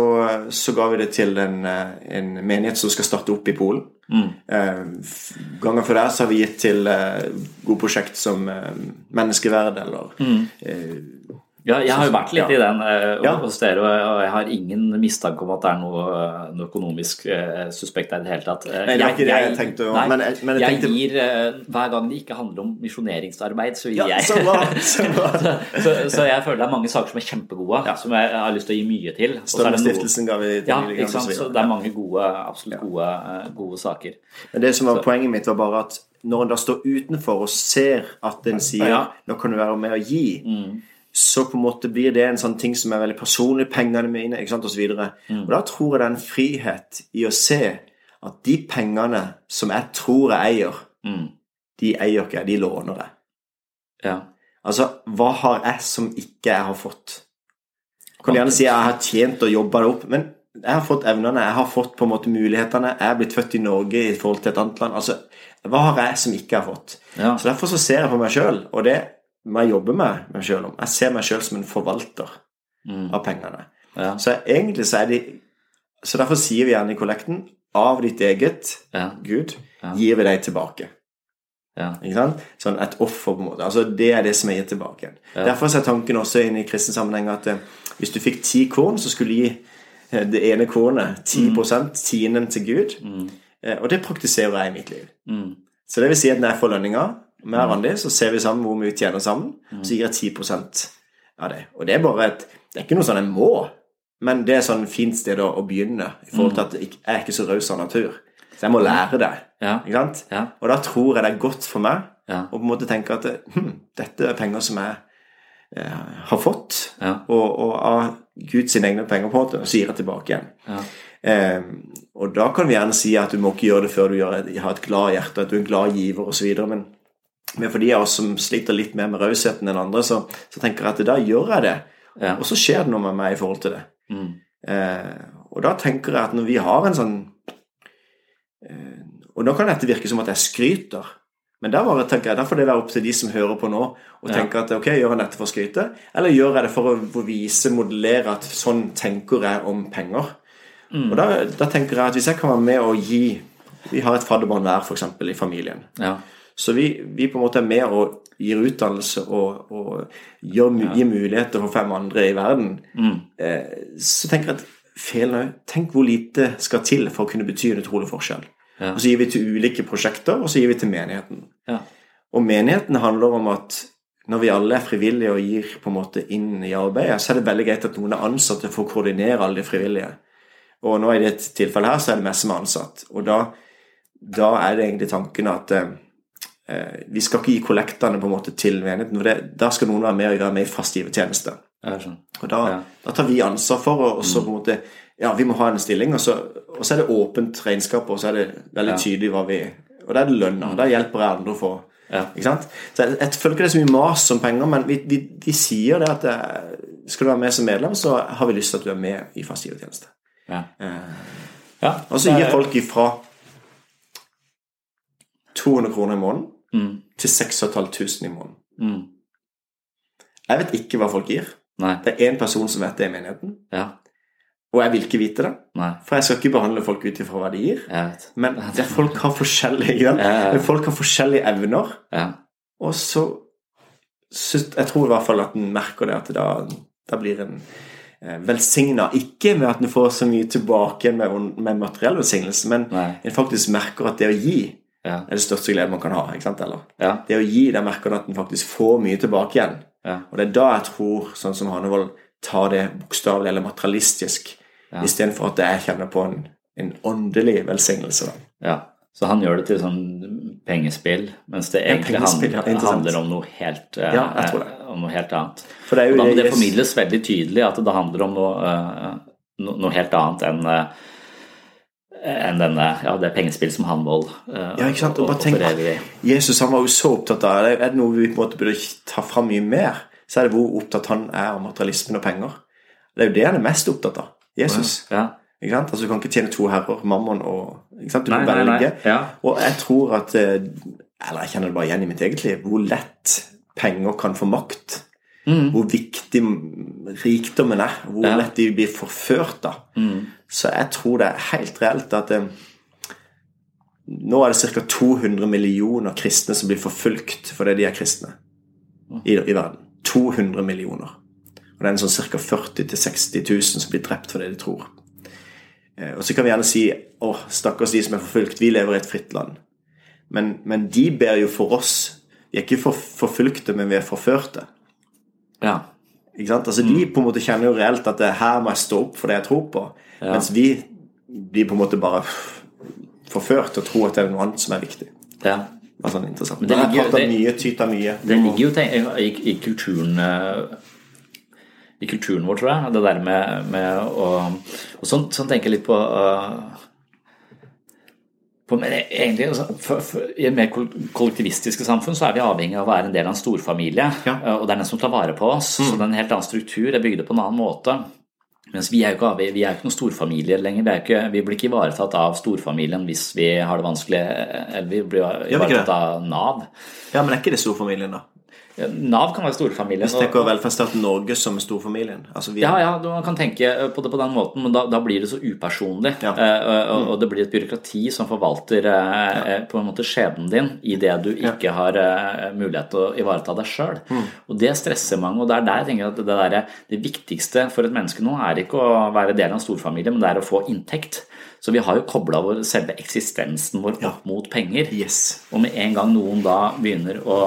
så ga vi det til en, eh, en menighet som skal starte opp i Polen. Mm. ganger før der så har vi gitt til gode prosjekt som eh, menneskeverd eller eh, Ja, jeg har jo vært litt Ja. i den uh, Ja. hos dere, og jeg har ingen mistanke om at det er noe, noe økonomisk uh, suspekt der i det hele tatt. Uh, Nei, det var ikke det jeg tenkte, nei, men jeg- men jeg jeg tenkte- gir eh, Hver gang det ikke handler om misjoneringsarbeid, så gir Ja, jeg så bra! [LAUGHS] Så bra. så, så jeg føler det er mange saker som er kjempegode, som jeg har lyst til å gi mye til. Strømstiftelsen ga vi til Ja, ikke sant? så det er mange gode, absolutt gode, gode saker. Men det som var poenget mitt, var bare at når en da står utenfor og ser at en sier Ja. 'nå kan du være med og gi', så på en måte blir det en sånn ting som er veldig personlig, pengene mine, ikke sant, og så videre. Og da tror jeg det er en frihet i å se at de pengene som jeg tror jeg eier, Mm. de eier ikke jeg, de låner jeg. Ja. Altså, hva har jeg som ikke jeg har fått? Kan du gjerne si jeg har tjent og jobba det opp, men jeg har fått evnene, jeg har fått på en måte mulighetene. Jeg er blitt født i Norge i forhold til et annet land. Altså, hva har jeg som ikke jeg har fått? Ja. Så derfor så ser jeg på meg sjøl, og det jeg jobbe med meg sjøl om. Jeg ser meg sjøl som en forvalter Mm. av pengene. Ja. Så egentlig så er de Så derfor sier vi gjerne i kollekten av ditt eget, Ja. Gud, gir vi deg tilbake. Ja. Ikke sant? Sånn et offer, på en måte. Altså, det er det som er gitt tilbake. Ja. Derfor er tanken også inn i kristen sammenheng at eh, hvis du fikk ti korn, så skulle du gi eh, det ene kornet 10 tienden til Gud. Eh, og det praktiserer jeg i mitt liv. Mm. Så det vil si at når jeg får lønninga med Randi, så ser vi sammen hvor mye vi tjener sammen, så gir jeg 10 av det. Og det er bare et Det er ikke noe sånn jeg må, men det er sånn fint sted å, å begynne. I forhold til at jeg er ikke så raus av natur. Så jeg må lære det. Ja. Ikke sant? Ja. Og da tror jeg det er godt for meg Ja. å på en måte tenke at hm, dette er penger som jeg eh, har fått, og, og av Guds egne penger, på en måte, og så gir jeg tilbake igjen. Eh, og da kan vi gjerne si at du må ikke gjøre det før du gjør har et glad hjerte, at du er en glad giver osv. Men, men for de av oss som sliter litt mer med rausheten enn andre, så, så tenker jeg at da gjør jeg det. Ja. Og så skjer det noe med meg i forhold til det. Mm. Eh, og da tenker jeg at når vi har en sånn eh, Og nå kan dette virke som at jeg skryter, men da, bare, tenker jeg, Derfor får det være opp til de som hører på nå, og Ja. tenke at ok, gjør jeg dette for å skryte, eller gjør jeg det for å, for å vise, modellere at sånn tenker jeg om penger? Mm. Og da, da tenker jeg at hvis jeg kan være med og gi Vi har et fadderbarn hver, f.eks., i familien. Ja. Så vi, vi på en måte er med og gir utdannelse og, og gir, ja. gir muligheter for fem andre i verden. Mm. Eh, så tenker jeg at felen òg Tenk hvor lite skal til for å kunne bety en utrolig forskjell. Ja. Og så gir vi til ulike prosjekter, og så gir vi til menigheten. Ja. Og menigheten handler om at når vi alle er frivillige og gir på en måte inn i arbeidet, så er det veldig greit at noen er ansatte for å koordinere alle de frivillige. Og nå i dette tilfellet her så er det meg som er ansatt. Og da, da er det egentlig tanken at eh, Vi skal ikke gi kollektene på en måte til menigheten, for det, da skal noen være med og gjøre med i fast givertjeneste. Og da, Ja. da tar vi ansvar for og så på en måte Ja, vi må ha en stilling, og så, og så er det åpent regnskap, og så er det veldig tydelig hva vi Og da er det lønna. Da hjelper jeg andre å få Ja. Ikke sant? Så jeg, jeg føler ikke det er så mye mas om penger, men vi, vi, de sier det at eh, skal du være med som medlem, så har vi lyst til at du er med i fast givertjeneste. Ja. Eh, Ja, Og så gir folk ifra 200 kroner i måneden Mm. til 6500 i måneden. Mm. Jeg vet ikke hva folk gir. Nei. Det er én person som vet det i menigheten, Ja. og jeg vil ikke vite det. Nei. For jeg skal ikke behandle folk ut ifra hva de gir. Men [LAUGHS] folk har forskjellige? Ja, ja. Folk har forskjellige evner. Ja. Og så Jeg tror i hvert fall at en merker det at da, da blir en eh, velsigna. Ikke med at en får så mye tilbake med, med materiell velsignelse, men en faktisk merker at det å gi Ja. er det største glede man kan ha. ikke sant? Eller? Ja. Det å gi, der merker at en faktisk får mye tilbake igjen. Ja. Og det er da jeg tror, sånn som Hanevold, tar det bokstavelig eller materialistisk, Ja. istedenfor at jeg kjenner på en, en åndelig velsignelse. ja. Så han gjør det til sånn pengespill, mens det egentlig ja, handler om noe helt, eh, Ja, det. om noe helt annet. For det er jo Og da må det formidles veldig tydelig at det handler om noe, eh, noe helt annet enn eh, enn denne, ja, det pengespill som Hanvold uh, Ja, ikke sant? Og bare tenk. Jesus han var jo så opptatt av det. Er det noe vi på en måte burde ta fram mye mer, så er det hvor opptatt han er av materialismen og penger. Det er jo det han er mest opptatt av. Jesus. Ja. Ikke sant? Altså, Du kan ikke tjene to herrer, mammon og ikke sant? Du Nei, må velge. Ja. Og jeg tror at eh, Eller jeg kjenner det bare igjen i mitt eget liv. Hvor lett penger kan få makt. Hvor viktig rikdommen er. Hvor Mm. Ja. Mm. lett de blir forført av. Så jeg tror det er helt reelt at eh, nå er det ca. 200 millioner kristne som blir forfulgt fordi de er kristne i, i verden. 200 millioner. Og det er en sånn ca. 40 000-60 000 som blir drept fordi de tror. Eh, Og så kan vi gjerne si å, stakkars de som er forfulgt, vi lever i et fritt land. Men, men de ber jo for oss. Vi er ikke for, forfulgte, men vi er forførte. Ja. Ikke sant? Altså De på en måte kjenner jo reelt at det her må jeg stå opp for det jeg tror på. Mens vi blir på en måte bare forført til å tro at det er noe annet som er viktig. ja. Det var sånn interessant. Men det det ligger- er det- mye, tyter mye. Det ligger jo tenk, i, i kulturen eh, I kulturen vår, tror jeg. Det der med, med å Og sånn, sånn tenker jeg litt på eh, på, egentlig, for, for, I mer kol- kollektivistiske samfunn så er vi avhengig av å være en del av en storfamilie. Ja. eh, Og det er den som tar vare på oss. Så det er en helt annen struktur. Det er bygd på en annen måte. Mens vi er jo ikke, vi er ikke noen storfamilier lenger. Vi, ikke, vi blir ikke ivaretatt av storfamilien hvis vi har det vanskelig. Eller vi blir ivaretatt av Nav. Ja, Men er ikke det storfamilien, da? Ja, Nav kan være storfamilien. Hvis og- tenker velferdsstaten Norge som storfamilien. Altså vi, Ja, ja, du- man kan tenke på det på den måten, men da, da blir det så upersonlig. Ja. Eh, og, og det blir et byråkrati som forvalter eh, eh, på en måte skjebnen din i det du ikke har eh, mulighet til å ivareta deg sjøl. Og det stresser mange. Og det er der jeg tenker at det, der, det viktigste for et menneske nå er ikke å være del av en storfamilie, men det er å få inntekt. Så vi har jo kobla selve eksistensen vår opp mot penger. Yes. Og med en gang noen da begynner å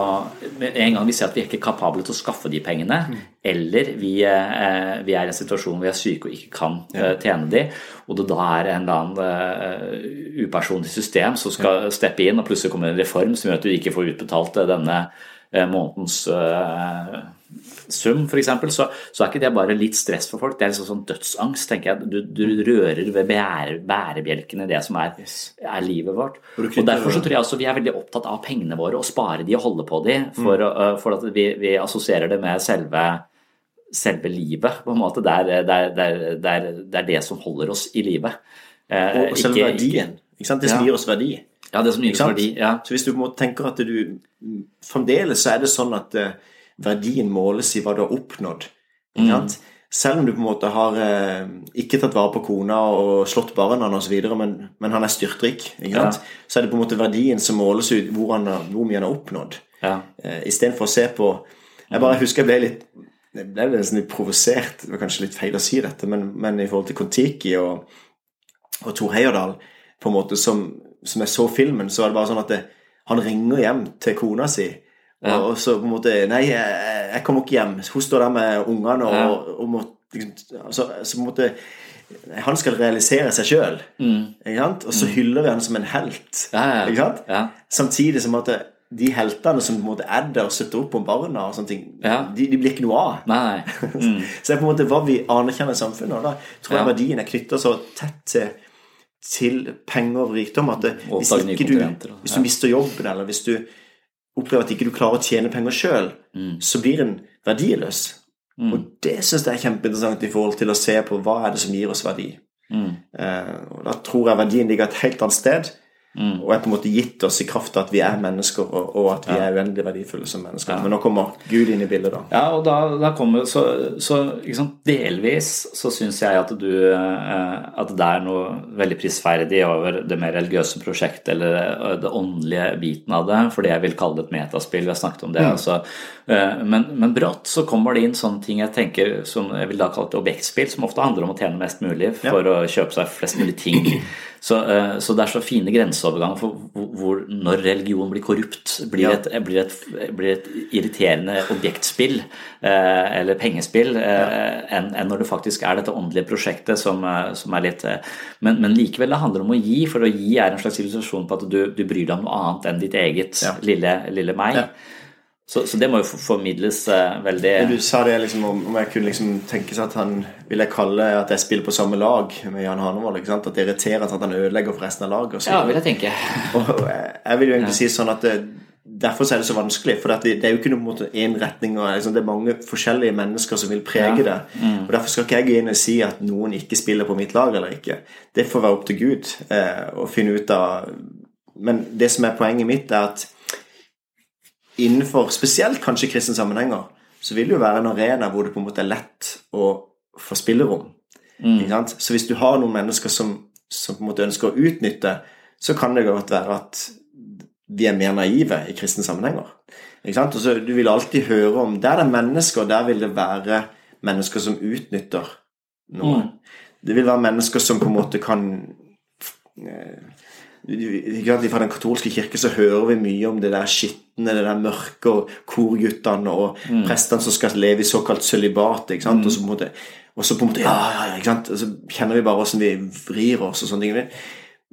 Med en gang vi ser at vi er ikke kapable til å skaffe de pengene, eller vi, eh, vi er i en situasjon hvor vi er syke og ikke kan eh, tjene de, og det da er en eller annen uh, upersonlig system som skal steppe inn, og plutselig kommer en reform som gjør at du ikke får utbetalt eh, denne uh, månedens eh, sum, f.eks., så, så er ikke det bare litt stress for folk. Det er liksom sånn dødsangst, tenker jeg. Du, du rører ved bære, bærebjelken i det som er, er livet vårt. Og Derfor så tror jeg også vi er veldig opptatt av pengene våre og spare de og holde på de, Mm. for, å- for at vi, vi assosierer det med selve, selve livet. på en måte. Det er, det, er, det, er, det, er, det som holder oss i livet. Eh, Og, og selve ikke- verdien. Ikke sant? Det som Ja. gir oss verdi. Ja, det som gir oss verdi. Ja. Så hvis du på en måte tenker at du Fremdeles så er det sånn at eh, verdien måles i hva du har oppnådd. Mm. Selv om du på en måte har eh, ikke tatt vare på kona og slått barna osv., men, men han er styrtrik, Ja. så er det på en måte verdien som måles ut hvor, han, hvor mye han har oppnådd. Ja. Eh, Istedenfor å se på Jeg bare husker jeg ble litt jeg ble nesten litt provosert. Det var kanskje litt feil å si dette, men, men i forhold til Kon-Tiki og, og Tor Heyerdahl på en måte som, som jeg så filmen, så var det bare sånn at det, han ringer hjem til kona si. Og, Ja. og så på en måte Nei, jeg, jeg kommer ikke hjem. Hun står der med ungene og, Ja. og, må liksom, altså, så på en måte Han skal realisere seg sjøl. Og så hyller vi han som en helt. Mm. Ja. Ikke? Ja. Samtidig som at de heltene som på en måte er der og støtter opp om barna, og sånne ting, Ja. de, de blir ikke noe av. Nei. [LAUGHS] Mm. Så det er på en måte hva vi anerkjenner i samfunnet. Og da tror jeg Ja. verdien er knytta så tett til, til penger og rikdom at det, hvis, ikke du, hvis du mister jobben, eller hvis du opplever at ikke du klarer å tjene penger sjøl, Mm. så blir en verdiløs. Og det syns jeg er kjempeinteressant i forhold til å se på hva er det som gir oss verdi. Mm. Eh, og Da tror jeg verdien ligger et helt annet sted. Mm. Og er på en måte gitt oss i kraft av at vi er mennesker, og, og at vi er uendelig verdifulle som mennesker. Men nå kommer Gud inn i bildet, da. Ja, og da, da kommer Så, så liksom, delvis så syns jeg at du eh, At det er noe veldig prisverdig over det mer religiøse prosjektet eller eh, det åndelige biten av det, for det jeg vil kalle det et metaspill. Vi har snakket om det. Altså. Eh, Men, men brått så kommer det inn sånne ting jeg tenker som jeg vil da kalle et objektspill, som ofte handler om å tjene mest mulig for å kjøpe seg flest mulig ting. [CLEARS THROAT] Så, så det er så fine grenseoverganger for hvor, når religion blir korrupt, blir et, blir et, blir et irriterende objektspill eh, eller pengespill eh, enn en når det faktisk er dette åndelige prosjektet som, eh, som er litt eh, men, men likevel det handler om å gi, for å gi er en slags illustrasjon på at du, du bryr deg om noe annet enn ditt eget lille, lille meg. Ja. Så, så det må jo formidles uh, veldig Du sa det liksom om, om jeg kunne liksom tenke seg at han Vil jeg kalle at jeg spiller på samme lag med Jan Hanevold? At det irriterer at han ødelegger for resten av laget. Og så Ja, vil jeg tenke. [LAUGHS] Og jeg jeg vil jo egentlig si sånn at det, Derfor er det så vanskelig. For det, det er jo ikke noe mot én retning. og liksom, Det er mange forskjellige mennesker som vil prege det. Og Derfor skal ikke jeg gå inn og si at noen ikke spiller på mitt lag eller ikke. Det får være opp til Gud eh, å finne ut av Men det som er poenget mitt, er at innenfor spesielt kanskje kristne sammenhenger, så vil det jo være en arena hvor det på en måte er lett å få spillerom. Sant? Så hvis du har noen mennesker som, som på en måte ønsker å utnytte, så kan det godt være at vi er mer naive i kristne sammenhenger. Og så Du vil alltid høre om Der det er mennesker, der vil det være mennesker som utnytter noe. Det vil være mennesker som på en måte kan eh, Fra den katolske kirke så hører vi mye om det der skitne, det der mørke, og korguttene og prestene som skal leve i såkalt sølibat. ikke sant, Og så på en måte, og så på en måte ja, ja, ja, ikke sant, og så kjenner vi bare åssen vi vrir oss og sånne ting.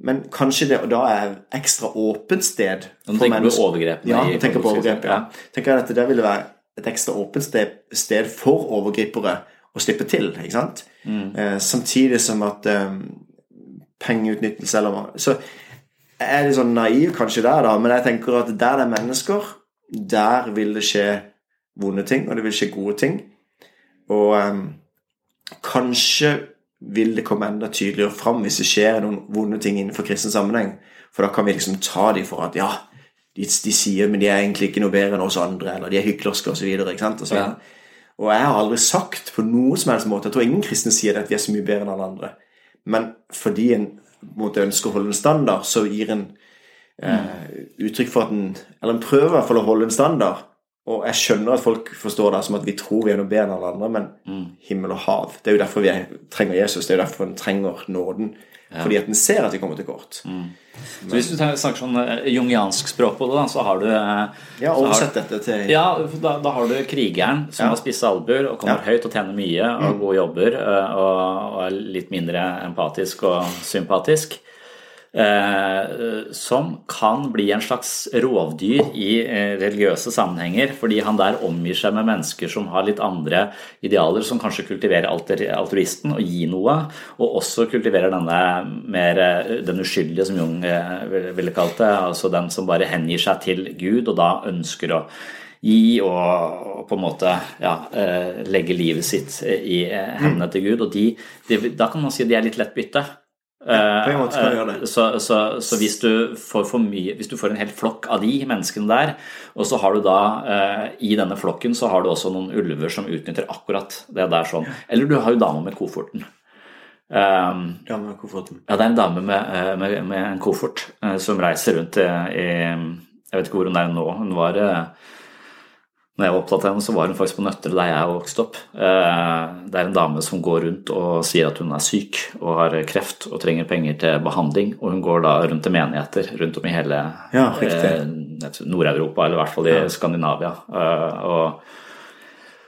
Men kanskje det og da er ekstra åpent sted Nå du mennesker- overgrepene Ja, jeg tenker på overgrep, ja. Tenker jeg at det ville være et ekstra åpent sted, sted for overgripere å slippe til, ikke sant? Eh, samtidig som at eh, pengeutnyttelse eller Så jeg er litt sånn naiv kanskje der, da, men jeg tenker at der det er mennesker, der vil det skje vonde ting, og det vil skje gode ting. Og um, kanskje vil det komme enda tydeligere fram hvis det skjer noen vonde ting innenfor kristen sammenheng. For da kan vi liksom ta dem for at ja, de, de sier men de er egentlig ikke noe bedre enn oss andre, eller de er hyklerske osv. Og, så Ja. og jeg har aldri sagt på noen som helst måte Jeg tror ingen kristne sier at vi er så mye bedre enn alle andre. Men fordi en måte ønsker å holde en standard, så gir en eh, uttrykk for at en Eller en prøver i hvert fall å holde en standard. Og jeg skjønner at folk forstår det som at vi tror vi er noe bedre enn alle andre, men himmel og hav Det er jo derfor vi er, trenger Jesus. Det er jo derfor en trenger nåden. Fordi at en ser at de kommer til kort. Så hvis du snakker sånn eh, jungiansk språk på det, da, så har du eh, Ja, oversett dette til Ja, da, da har du krigeren som Ja. har spisse albuer og kommer Ja. Mm. høyt og tjener mye og gode jobber eh, og, og er litt mindre empatisk og sympatisk. Eh, som kan bli en slags rovdyr i eh, religiøse sammenhenger, fordi han der omgir seg med mennesker som har litt andre idealer, som kanskje kultiverer altruisten og gir noe, og også kultiverer denne mer eh, den uskyldige, som Jung ville- kalt det, altså den som bare hengir seg til Gud, og da ønsker å gi og på en måte ja, legge livet sitt i hendene til Gud. Og de, de, da kan man si at de er litt lett bytte. På en måte kan Eh, gjøre det. Så, så, så hvis du mye Hvis du får en hel flokk av de menneskene der, og så har du da eh, i denne flokken så har du også noen ulver som utnytter akkurat det der sånn. Eller du har jo dama med kofferten. Um, Ja, med kofferten. ja, det er en dame med, eh, med, med en koffert eh, som reiser rundt i, i Jeg vet ikke hvor hun er nå. Hun var eh, når jeg var opptatt av henne, så var hun faktisk på Nøtterøy der jeg vokste opp. Eh, Det er en dame som går rundt og sier at hun er syk og har kreft og trenger penger til behandling. Og hun går da rundt til menigheter rundt om i hele Ja, eh, Nord-Europa, eller i hvert fall i Skandinavia. Eh, Og,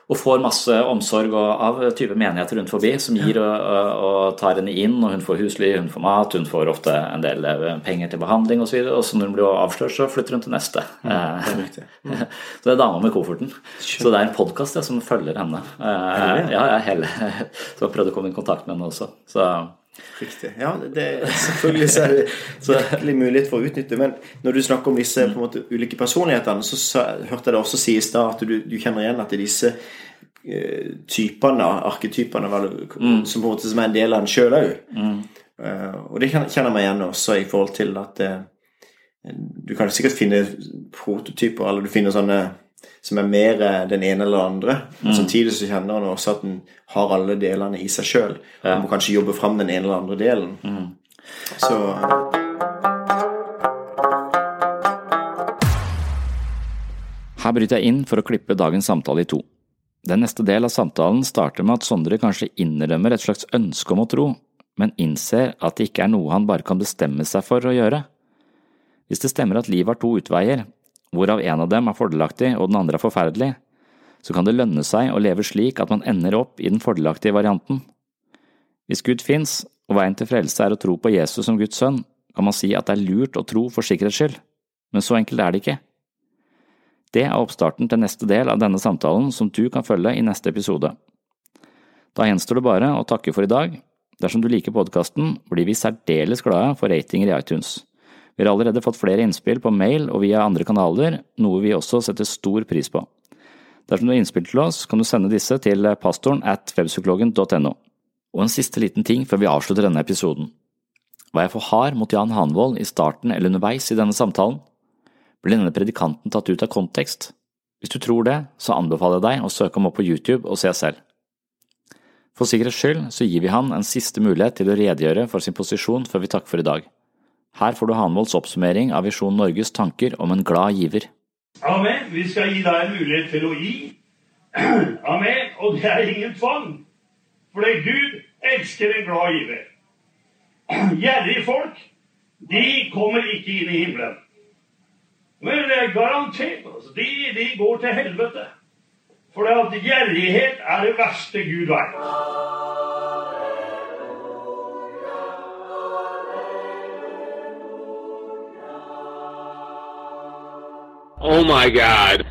og får masse omsorg av 20 menigheter rundt forbi som gir og, og, tar henne inn. og Hun får husly, hun får mat, hun får ofte en del eh, penger til behandling osv. Og, så og så når hun blir avslørt, så flytter hun til neste. Ja, det er riktig. Mm. [LAUGHS] så det er dama med kofferten. Så det er en podkast som følger henne. Ja, jeg hele, [LAUGHS] så jeg prøvde å komme i kontakt med henne også. Så Riktig. Ja, det, er selvfølgelig så er det virkelig mulighet for å utnytte. Men når du snakker om disse måte, ulike personlighetene, så hørte jeg det også sies da at du, du kjenner igjen at disse uh, typene, arketypene, mm. som på en måte som er en del av en sjøl òg. Mm. Uh, og det kjenner jeg igjen også i forhold til at uh, du kan sikkert finne prototyper, eller du finner sånne som er mer den ene eller den andre. Men mm. samtidig så kjenner han også at han har alle delene i seg sjøl. Ja. Og må kanskje jobbe fram den ene eller andre delen. Mm. Så Her bryter jeg inn for å klippe dagens samtale i to. Den neste del av samtalen starter med at Sondre kanskje innrømmer et slags ønske om å tro, men innser at det ikke er noe han bare kan bestemme seg for å gjøre. Hvis det stemmer at livet har to utveier, hvorav en av dem er fordelaktig og den andre er forferdelig, så kan det lønne seg å leve slik at man ender opp i den fordelaktige varianten. Hvis Gud fins, og veien til frelse er å tro på Jesus som Guds sønn, kan man si at det er lurt å tro for sikkerhets skyld, men så enkelt er det ikke. Det er oppstarten til neste del av denne samtalen som du kan følge i neste episode. Da gjenstår det bare å takke for i dag. Dersom du liker podkasten, blir vi særdeles glade for ratinger i iTunes. Vi har allerede fått flere innspill på mail og via andre kanaler, noe vi også setter stor pris på. Dersom du har innspill til oss, kan du sende disse til pastoren at webpsykologen.no. Og en siste liten ting før vi avslutter denne episoden. Var jeg for hard mot Jan Hanvold i starten eller underveis i denne samtalen? Ble denne predikanten tatt ut av kontekst? Hvis du tror det, så anbefaler jeg deg å søke ham opp på YouTube og se selv. For sikkerhets skyld så gir vi han en siste mulighet til å redegjøre for sin posisjon før vi takker for i dag. Her får du Hanvolds oppsummering av Visjon Norges tanker om en glad giver. Amen. Vi skal gi deg en mulighet til å gi. [CLEARS THROAT] Amen. Og det er ingen tvang. Fordi Gud elsker en glad giver. [CLEARS THROAT] Gjerrige folk, de kommer ikke inn i himmelen. Men det er garantert. Altså, de, de går til helvete. For gjerrighet er det verste Gud vet. Oh my god.